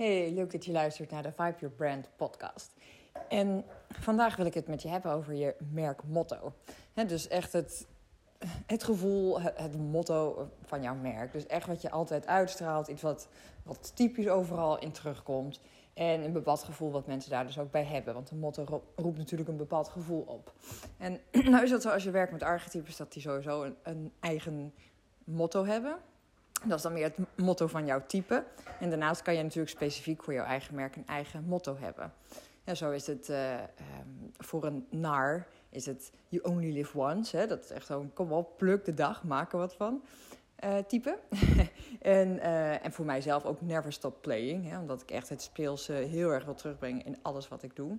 Hey, leuk dat je luistert naar de Vibe Your Brand podcast. En vandaag wil ik het met je hebben over je merkmotto. He, dus echt het, het gevoel, het, motto van jouw merk. Dus echt wat je altijd uitstraalt, iets wat, wat typisch overal in terugkomt. En een bepaald gevoel wat mensen daar dus ook bij hebben. Want een motto roept natuurlijk een bepaald gevoel op. En nou is dat zo als je werkt met archetypes, dat die sowieso een, een eigen motto hebben. Dat is dan meer het motto van jouw type. En daarnaast kan je natuurlijk specifiek voor jouw eigen merk een eigen motto hebben. En zo is het uh, um, voor een nar, is het you only live once. Hè? Dat is echt zo'n kom op, pluk de dag, maak er wat van. Uh, type. en, uh, en voor mijzelf ook never stop playing. Hè? Omdat ik echt het speelse heel erg wil terugbrengen in alles wat ik doe.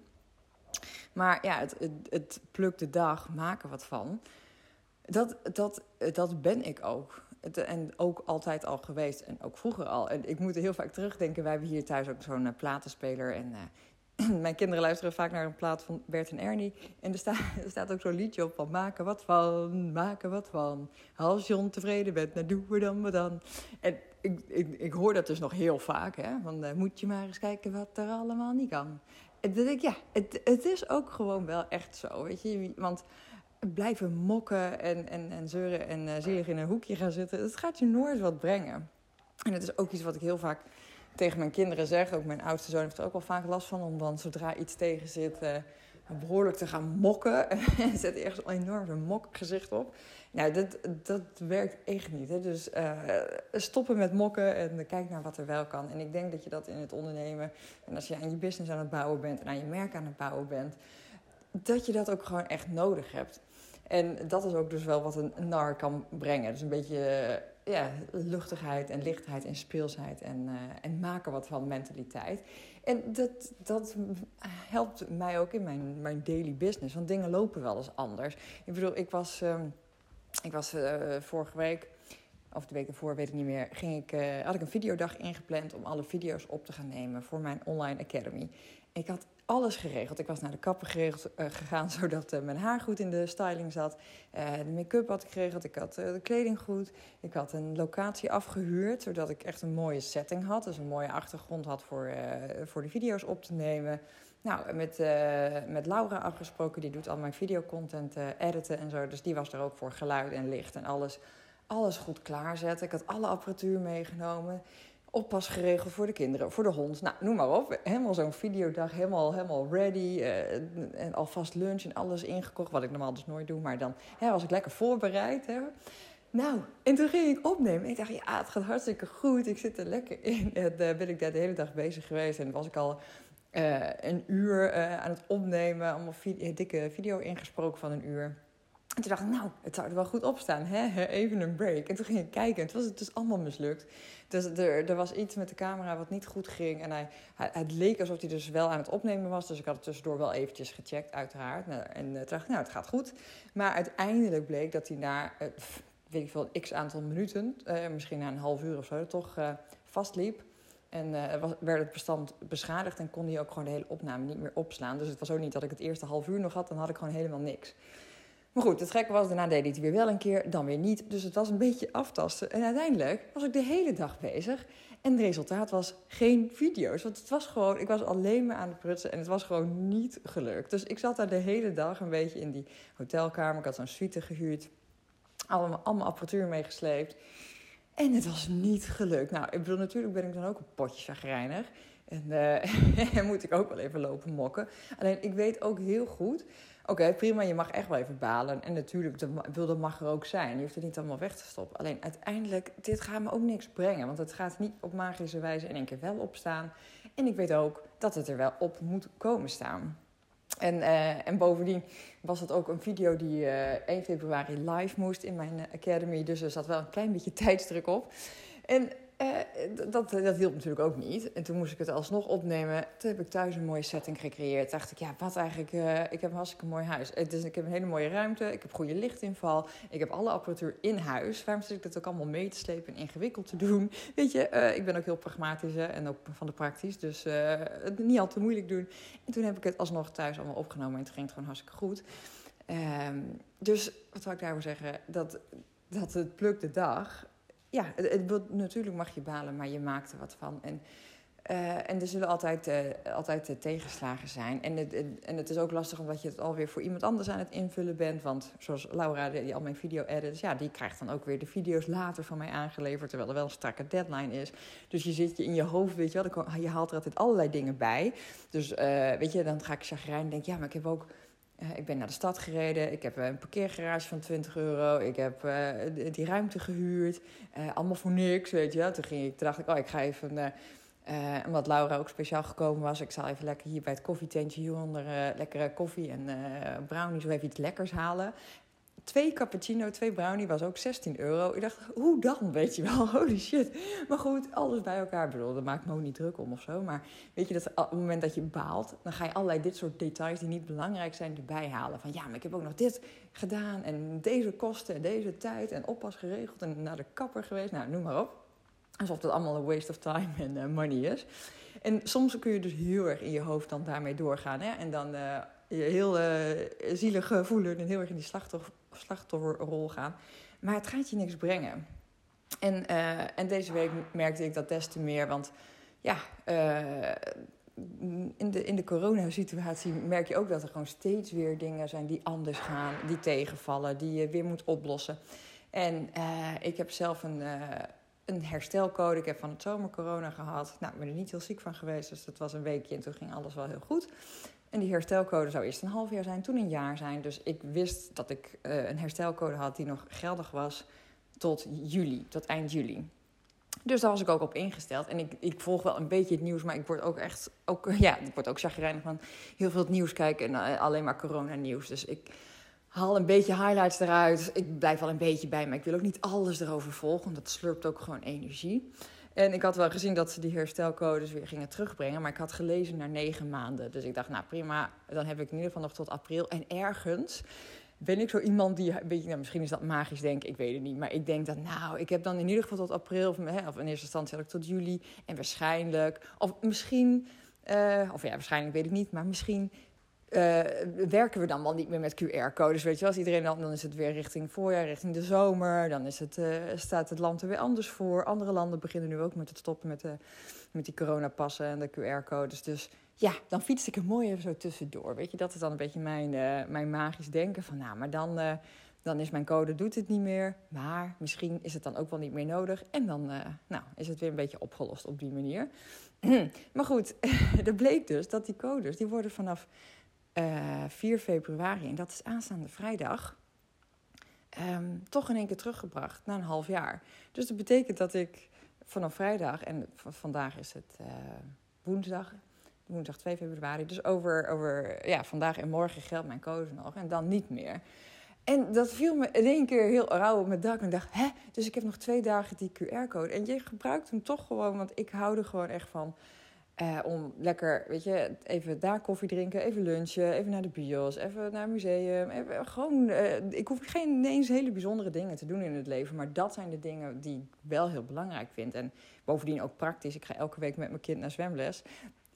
Maar ja, het, het, het pluk de dag, maak wat van. Dat, dat, dat ben ik ook en ook altijd al geweest en ook vroeger al. En ik moet heel vaak terugdenken. Wij hebben hier thuis ook zo'n uh, platenspeler. En uh, mijn kinderen luisteren vaak naar een plaat van Bert en Ernie. En er, sta, er staat ook zo'n liedje op van maken wat van, maken wat van. Als je ontevreden bent, dan doen we dan wat dan. En ik, ik, ik hoor dat dus nog heel vaak. Hè? Van uh, moet je maar eens kijken wat er allemaal niet kan. En dan denk ik, ja, het, het is ook gewoon wel echt zo. Weet je, want blijven mokken en, en, en zeuren en uh, zielig in een hoekje gaan zitten, dat gaat je nooit wat brengen. En het is ook iets wat ik heel vaak tegen mijn kinderen zeg. Ook mijn oudste zoon heeft er ook wel vaak last van. Om dan zodra iets tegen zit, uh, behoorlijk te gaan mokken. en zet ergens een enorm mokgezicht op. Nou, dat, dat werkt echt niet. Hè? Dus uh, stoppen met mokken en kijk naar wat er wel kan. En ik denk dat je dat in het ondernemen... en als je aan je business aan het bouwen bent... en aan je merk aan het bouwen bent... dat je dat ook gewoon echt nodig hebt. En dat is ook dus wel wat een nar kan brengen. Dus een beetje eh, ja, luchtigheid en lichtheid en speelsheid en, uh, en maken wat van mentaliteit. En dat, dat helpt mij ook in mijn, mijn daily business. Want dingen lopen wel eens anders. Ik bedoel, ik was, uh, ik was uh, vorige week, of de week ervoor, weet ik niet meer, ging ik, had ik een videodag ingepland om alle video's op te gaan nemen voor mijn online academy. Ik had alles geregeld. Ik was naar de kapper geregeld, uh, gegaan zodat uh, mijn haar goed in de styling zat. Uh, de make-up had ik geregeld. Ik had de kleding goed. Ik had een locatie afgehuurd zodat ik echt een mooie setting had. Dus een mooie achtergrond had voor, voor de video's op te nemen. Nou, met, met Laura afgesproken. Die doet al mijn videocontent editen en zo. Dus die was er ook voor geluid en licht en alles. Alles goed klaarzetten. Ik had alle apparatuur meegenomen oppas geregeld voor de kinderen, voor de hond. Nou, noem maar op. Helemaal zo'n videodag, helemaal, helemaal ready. Uh, en alvast lunch en alles ingekocht, wat ik normaal dus nooit doe. Maar dan hè, was ik lekker voorbereid. Hè. Nou, en toen ging ik opnemen. Ik dacht, ja, het gaat hartstikke goed. Ik zit er lekker in. En uh, ben ik daar de hele dag bezig geweest. En was ik al uh, een uur aan het opnemen. Allemaal dikke video ingesproken van een uur. En toen dacht ik, nou, het zou er wel goed op staan. Hè? Even een break. En toen ging ik kijken en het was het dus allemaal mislukt. Dus er, er was iets met de camera wat niet goed ging. En hij, hij, het leek alsof hij dus wel aan het opnemen was. Dus ik had het tussendoor wel eventjes gecheckt, uiteraard. Nou, en uh, toen dacht nou, het gaat goed. Maar uiteindelijk bleek dat hij na, uh, weet ik veel, x aantal minuten... Uh, misschien na een half uur of zo, toch vastliep. En werd het bestand beschadigd en kon hij ook gewoon de hele opname niet meer opslaan. Dus het was ook niet dat ik het eerste half uur nog had, dan had ik gewoon helemaal niks. Maar goed, het gekke was, daarna deed hij het weer wel een keer, dan weer niet. Dus het was een beetje aftasten. En uiteindelijk was ik de hele dag bezig. En het resultaat was geen video's. Want het was gewoon, ik was alleen maar aan het prutsen en het was gewoon niet gelukt. Dus ik zat daar de hele dag een beetje in die hotelkamer. Ik had zo'n suite gehuurd. Allemaal, allemaal apparatuur meegesleept. En het was niet gelukt. Nou, ik bedoel, natuurlijk ben ik dan ook een potje zagrijnig. En uh, moet ik ook wel even lopen mokken. Alleen ik weet ook heel goed. Oké, prima, je mag echt wel even balen. En natuurlijk, dat mag er ook zijn. Je hoeft het niet allemaal weg te stoppen. Alleen uiteindelijk, dit gaat me ook niks brengen. Want het gaat niet op magische wijze in één keer wel opstaan. En ik weet ook dat het er wel op moet komen staan. En, uh, en bovendien was het ook een video die uh, 1 februari live moest in mijn academy. Dus er zat wel een klein beetje tijdsdruk op. En uh, dat, dat hielp natuurlijk ook niet. En toen moest ik het alsnog opnemen. Toen heb ik thuis een mooie setting gecreëerd. Dacht ik, ja, wat eigenlijk... Uh, ik heb een hartstikke mooi huis. Dus ik heb een hele mooie ruimte. Ik heb goede lichtinval. Ik heb alle apparatuur in huis. Waarom zit ik dat ook allemaal mee te slepen en ingewikkeld te doen? Weet je, ik ben ook heel pragmatisch en ook van de praktisch. Dus niet al te moeilijk doen. En toen heb ik het alsnog thuis allemaal opgenomen. En het ging gewoon hartstikke goed. Um, dus wat wil ik daarover zeggen? Dat, dat het pluk de dag ja, het, het, natuurlijk mag je balen, maar je maakt er wat van. En Uh, en er zullen altijd, uh, altijd uh, tegenslagen zijn. En het, en het is ook lastig omdat je het alweer voor iemand anders aan het invullen bent. Want zoals Laura, die al mijn video edit, ja, die krijgt dan ook weer de video's later van mij aangeleverd. Terwijl er wel een strakke deadline is. Dus je zit je in je hoofd, weet je wel, je haalt er altijd allerlei dingen bij. Dus weet je, dan ga ik chagrijn en denk, ja, maar ik heb ook ik ben naar de stad gereden. Ik heb een parkeergarage van 20 euro. Ik heb uh, die ruimte gehuurd. Allemaal voor niks, weet je. Toen, ging ik, toen dacht ik, oh, ik ga even... Uh, omdat Laura ook speciaal gekomen was. Ik zal even lekker hier bij het koffietentje hieronder... lekkere koffie en brownies of even iets lekkers halen twee cappuccino, twee brownie was ook 16 euro. Ik dacht, hoe dan? Weet je wel, holy shit. Maar goed, alles bij elkaar. Ik bedoel, daar maakt me ook niet druk om of zo. Maar weet je, dat op het moment dat je baalt, dan ga je allerlei dit soort details die niet belangrijk zijn erbij halen. Van ja, maar ik heb ook nog dit gedaan en deze kosten en deze tijd en oppas geregeld en naar de kapper geweest. Nou, noem maar op. Alsof dat allemaal een waste of time en uh, money is. En soms kun je dus heel erg in je hoofd dan daarmee doorgaan. Hè? En dan uh, je heel uh, zielig voelen en heel erg in die slachtoffer slachtofferrol gaan. Maar het gaat je niks brengen. En, uh, en deze week merkte ik dat des te meer. Want ja, uh, in de, in de coronasituatie merk je ook dat er gewoon steeds weer dingen zijn die anders gaan, die tegenvallen, die je weer moet oplossen. En uh, ik heb zelf een, een herstelcode. Ik heb van het zomer corona gehad. Nou, ik ben er niet heel ziek van geweest, dus dat was een weekje en toen ging alles wel heel goed. En die herstelcode zou eerst een half jaar zijn, toen een jaar zijn. Dus ik wist dat ik uh, een herstelcode had die nog geldig was tot juli, tot eind juli. Dus daar was ik ook op ingesteld. En ik, ik volg wel een beetje het nieuws, maar ik word ook echt ook, ja, ik word ook chagrijnig van heel veel het nieuws kijken en uh, alleen maar corona-nieuws. Dus ik haal een beetje highlights eruit. Ik blijf wel een beetje bij, maar ik wil ook niet alles erover volgen, want dat slurpt ook gewoon energie. En ik had wel gezien dat ze die herstelcodes weer gingen terugbrengen. Maar ik had gelezen naar negen maanden. Dus ik dacht, nou prima, dan heb ik in ieder geval nog tot april. En ergens ben ik zo iemand die een beetje, nou, misschien is dat magisch denk ik weet het niet. Maar ik denk dat, nou, ik heb dan in ieder geval tot april, of, hè, of in eerste instantie had ik tot juli. En waarschijnlijk, of misschien, uh, of ja, waarschijnlijk weet ik niet, maar misschien uh, werken we dan wel niet meer met QR-codes. Weet je als iedereen dan, dan is het weer richting voorjaar, richting de zomer. Dan is het, uh, staat het land er weer anders voor. Andere landen beginnen nu ook met het stoppen met, de, met die coronapassen en de QR-codes. Dus ja, dan fiets ik er mooi even zo tussendoor. Weet je, dat is dan een beetje mijn, mijn magisch denken. Van nou, maar dan, dan is mijn code, doet het niet meer. Maar misschien is het dan ook wel niet meer nodig. En dan nou, is het weer een beetje opgelost op die manier. maar goed, er bleek dus dat die codes, die worden vanaf uh, eh, 4 februari, en dat is aanstaande vrijdag, um, toch in één keer teruggebracht na een half jaar. Dus dat betekent dat ik vanaf vrijdag, en vandaag is het uh, woensdag, woensdag 2 februari, dus over, over ja, vandaag en morgen geldt mijn code nog en dan niet meer. En dat viel me in één keer heel rauw op mijn dak. En dacht, hè? Dus ik heb nog twee dagen die QR-code. En je gebruikt hem toch gewoon, want ik hou er gewoon echt van uh, om lekker, weet je, even daar koffie drinken, even lunchen, even naar de bios, even naar het museum. Even, gewoon, uh, ik hoef geen ineens hele bijzondere dingen te doen in het leven. Maar dat zijn de dingen die ik wel heel belangrijk vind. En bovendien ook praktisch. Ik ga elke week met mijn kind naar zwemles.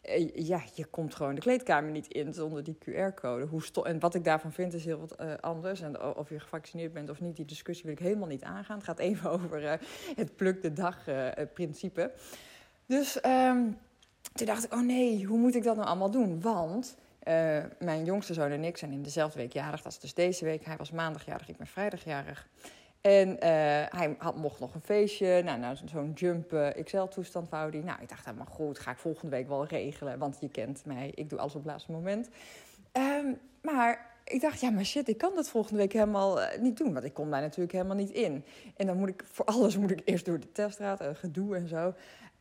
Uh, ja, je komt gewoon de kleedkamer niet in zonder die QR-code. En wat ik daarvan vind is heel wat anders. En of je gevaccineerd bent of niet, die discussie wil ik helemaal niet aangaan. Het gaat even over het pluk de dag principe. Dus... Um, toen dacht ik, oh nee, hoe moet ik dat nou allemaal doen? Want uh, mijn jongste zoon en ik zijn in dezelfde week jarig. Dat is dus deze week. Hij was maandagjarig, ik ben vrijdagjarig. En uh, hij had, mocht nog een feestje. Nou, nou zo'n jump uh, XL-toestand wou hij. Nou, ik dacht, helemaal goed, ga ik volgende week wel regelen. Want je kent mij, ik doe alles op het laatste moment. Um, maar ik dacht, ja, maar shit, ik kan dat volgende week helemaal uh, niet doen. Want ik kom daar natuurlijk helemaal niet in. En dan moet ik, voor alles moet ik eerst door de teststraat, gedoe en zo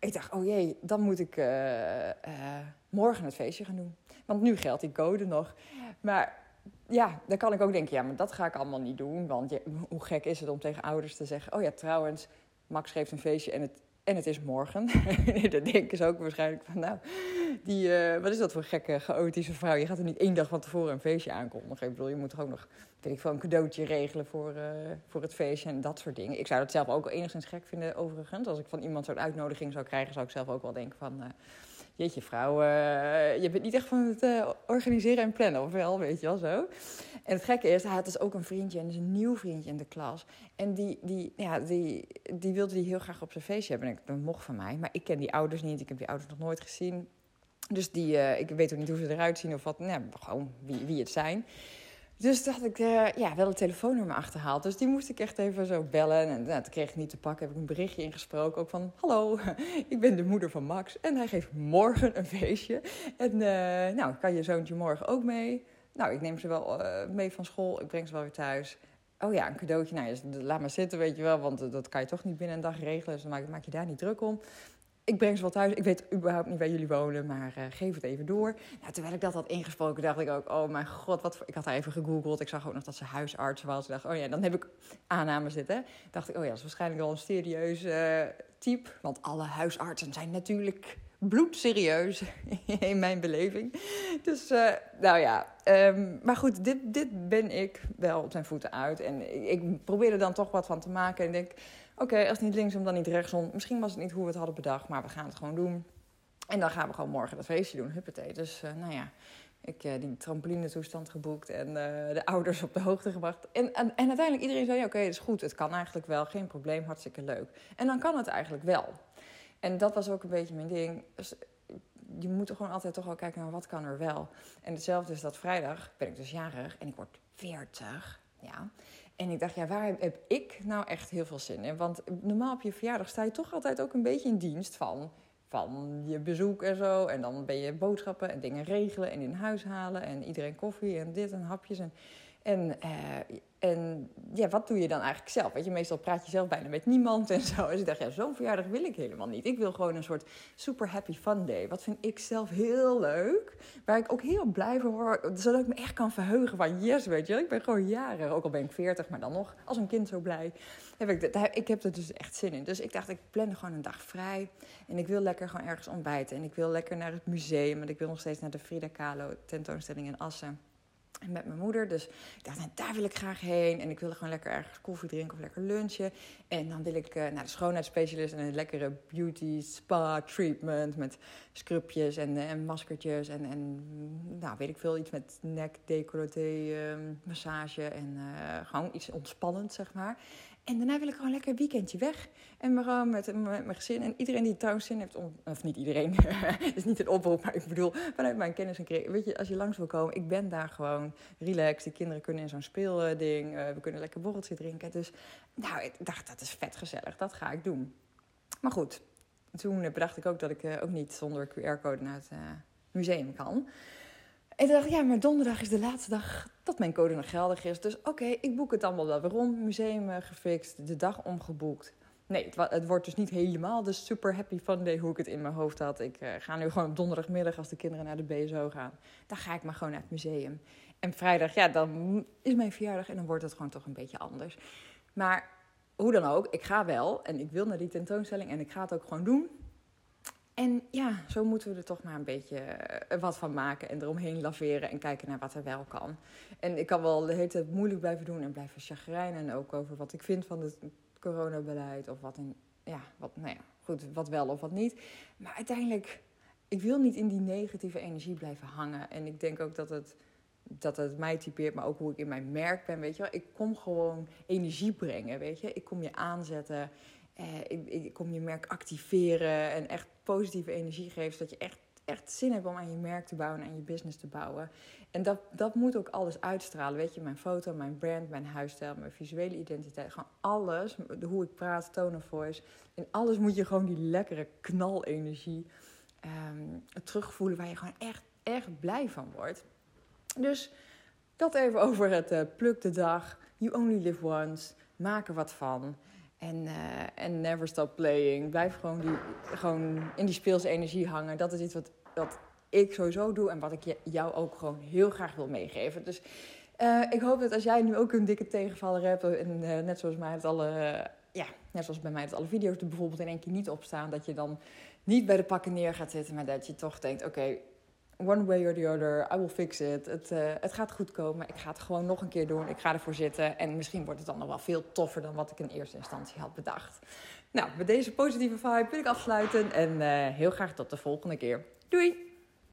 ik dacht, oh jee, dan moet ik uh, uh, morgen het feestje gaan doen. Want nu geldt die code nog. Maar ja, dan kan ik ook denken, ja, maar dat ga ik allemaal niet doen. Want hoe gek is het om tegen ouders te zeggen, oh ja, trouwens, Max geeft een feestje en het, en het is morgen. dan denken ze ook waarschijnlijk van, nou, die, uh, wat is dat voor gekke, chaotische vrouw? Je gaat er niet één dag van tevoren een feestje aankondigen. Ik bedoel, je moet ook nog, weet ik veel, een cadeautje regelen voor, uh, voor het feestje en dat soort dingen. Ik zou dat zelf ook enigszins gek vinden, overigens. Als ik van iemand zo'n uitnodiging zou krijgen, zou ik zelf ook wel denken van... Uh, jeetje vrouw, uh, je bent niet echt van het uh, organiseren en plannen, of wel, weet je wel zo. En het gekke is, hij had dus ook een vriendje en dus een nieuw vriendje in de klas. En die, die, ja, die, die wilde die heel graag op zijn feestje hebben. En dat mocht van mij, maar ik ken die ouders niet, ik heb die ouders nog nooit gezien. Dus die, uh, ik weet ook niet hoe ze eruit zien of wat, nou, gewoon wie, wie het zijn. Dus dacht ik, uh, ja, wel een telefoonnummer achterhaald. Dus die moest ik echt even zo bellen. En nou, toen kreeg ik niet te pakken. Heb ik een berichtje ingesproken. Ook van, hallo, ik ben de moeder van Max. En hij geeft morgen een feestje. En uh, nou, kan je zoontje morgen ook mee? Nou, ik neem ze wel uh, mee van school. Ik breng ze wel weer thuis. Oh ja, een cadeautje. Nou, laat maar zitten, weet je wel. Want dat kan je toch niet binnen een dag regelen. Dus dan maak, maak je daar niet druk om ik breng ze wel thuis. Ik weet überhaupt niet waar jullie wonen, maar uh, geef het even door. Nou, terwijl ik dat had ingesproken, dacht ik ook... oh mijn god, wat voor... ik had haar even gegoogeld. Ik zag ook nog dat ze huisarts was. Ik dacht, oh ja, dan heb ik aannames zitten. dacht ik, oh ja, dat is waarschijnlijk wel een serieus uh, type. Want alle huisartsen zijn natuurlijk bloedserieus in mijn beleving. Dus, uh, nou ja. Um, maar goed, dit, dit ben ik wel op zijn voeten uit. En ik, ik probeer er dan toch wat van te maken. En denk Oké, als niet linksom, dan niet rechtsom. Misschien was het niet hoe we het hadden bedacht, maar we gaan het gewoon doen. En dan gaan we gewoon morgen dat feestje doen, huppatee. Dus uh, nou ja, ik uh, die trampoline toestand geboekt en uh, de ouders op de hoogte gebracht. En, en, en uiteindelijk iedereen zei, ja, oké, okay, dat is goed. Het kan eigenlijk wel, geen probleem, hartstikke leuk. En dan kan het eigenlijk wel. En dat was ook een beetje mijn ding. Dus, je moet er gewoon altijd toch wel kijken naar wat kan er wel. En hetzelfde is dat vrijdag ben ik dus jarig en ik word 40. Ja. En ik dacht, ja, waar heb ik nou echt heel veel zin in? Want normaal op je verjaardag sta je toch altijd ook een beetje in dienst van, van je bezoek en zo. En dan ben je boodschappen en dingen regelen en in huis halen. En iedereen koffie en dit en hapjes. En, en uh, en ja, wat doe je dan eigenlijk zelf? Weet je, meestal praat je zelf bijna met niemand en zo. Dus ik dacht, ja, zo'n verjaardag wil ik helemaal niet. Ik wil gewoon een soort super happy fun day. Wat vind ik zelf heel leuk. Waar ik ook heel blij van word. Zodat ik me echt kan verheugen van, yes, weet je. Ik ben gewoon jaren, ook al ben ik 40, maar dan nog als een kind zo blij. Heb ik, ik heb er dus echt zin in. Dus ik dacht, ik plan gewoon een dag vrij. En ik wil lekker gewoon ergens ontbijten. En ik wil lekker naar het museum. En ik wil nog steeds naar de Frida Kahlo tentoonstelling in Assen met mijn moeder. Dus ik dacht, nou, daar wil ik graag heen. En ik wilde gewoon lekker ergens koffie drinken of lekker lunchen. En dan wil ik uh, naar de schoonheidsspecialist en een lekkere beauty spa treatment met scrubjes en, uh, en maskertjes. En, en nou, weet ik veel, iets met nek, decolleté, uh, massage en uh, gewoon iets ontspannend, zeg maar. En daarna wil ik gewoon lekker een weekendje weg. En gewoon met, met mijn gezin. En iedereen die trouwens zin heeft. Of niet iedereen. Het is niet een oproep. Maar ik bedoel, vanuit mijn kennis en kreeg. Weet je, als je langs wil komen. Ik ben daar gewoon relaxed. Die kinderen kunnen in zo'n speelding. Uh, we kunnen lekker borreltje drinken. Dus nou, ik dacht, dat is vet gezellig. Dat ga ik doen. Maar goed. Toen bedacht ik ook dat ik uh, ook niet zonder QR-code naar het uh, museum kan. En toen dacht ja, maar donderdag is de laatste dag dat mijn code nog geldig is. Dus oké, ik boek het allemaal wel weer rond. Museum uh, gefixt, de dag omgeboekt. Nee, het, het, wordt dus niet helemaal de super happy fun day hoe ik het in mijn hoofd had. Ik uh, ga nu gewoon op donderdagmiddag als de kinderen naar de BSO gaan. Dan ga ik maar gewoon naar het museum. En vrijdag, ja, dan is mijn verjaardag en dan wordt het gewoon toch een beetje anders. Maar hoe dan ook, ik ga wel en ik wil naar die tentoonstelling en ik ga het ook gewoon doen. En ja, zo moeten we er toch maar een beetje eh, wat van maken en eromheen laveren en kijken naar wat er wel kan. En ik kan wel de hele tijd moeilijk blijven doen en blijven chagrijnen. En ook over wat ik vind van het coronabeleid of wat, in, ja, wat, nou ja, goed, wat wel of wat niet. Maar uiteindelijk, ik wil niet in die negatieve energie blijven hangen. En ik denk ook dat het, dat het mij typeert, maar ook hoe ik in mijn merk ben, weet je wel. Ik kom gewoon energie brengen, weet je. Ik kom je aanzetten. Eh, ik, kom je merk activeren en echt positieve energie geven. Zodat je echt, echt zin hebt om aan je merk te bouwen en aan je business te bouwen. En dat, dat moet ook alles uitstralen. Weet je, mijn foto, mijn brand, mijn huisstijl, mijn visuele identiteit. Gewoon alles. Hoe ik praat, tone of voice. En alles moet je gewoon die lekkere knalenergie um, terugvoelen. Waar je gewoon echt, echt blij van wordt. Dus dat even over het uh, pluk de dag. You only live once. Maak er wat van. En, uh, en never stop playing. Blijf gewoon, die, gewoon in die speelse energie hangen. Dat is iets wat, wat ik sowieso doe en wat ik jou ook gewoon heel graag wil meegeven. Dus uh, ik hoop dat als jij nu ook een dikke tegenvaller hebt, en uh, net zoals mij het alle, ja, net zoals bij mij dat alle video's er bijvoorbeeld in één keer niet opstaan, dat je dan niet bij de pakken neer gaat zitten, maar dat je toch denkt: oké, one way or the other, I will fix it. Het, uh, het gaat goed komen. Ik ga het gewoon nog een keer doen. Ik ga ervoor zitten. En misschien wordt het dan nog wel veel toffer dan wat ik in eerste instantie had bedacht. Nou, met deze positieve vibe wil ik afsluiten. En uh, heel graag tot de volgende keer. Doei!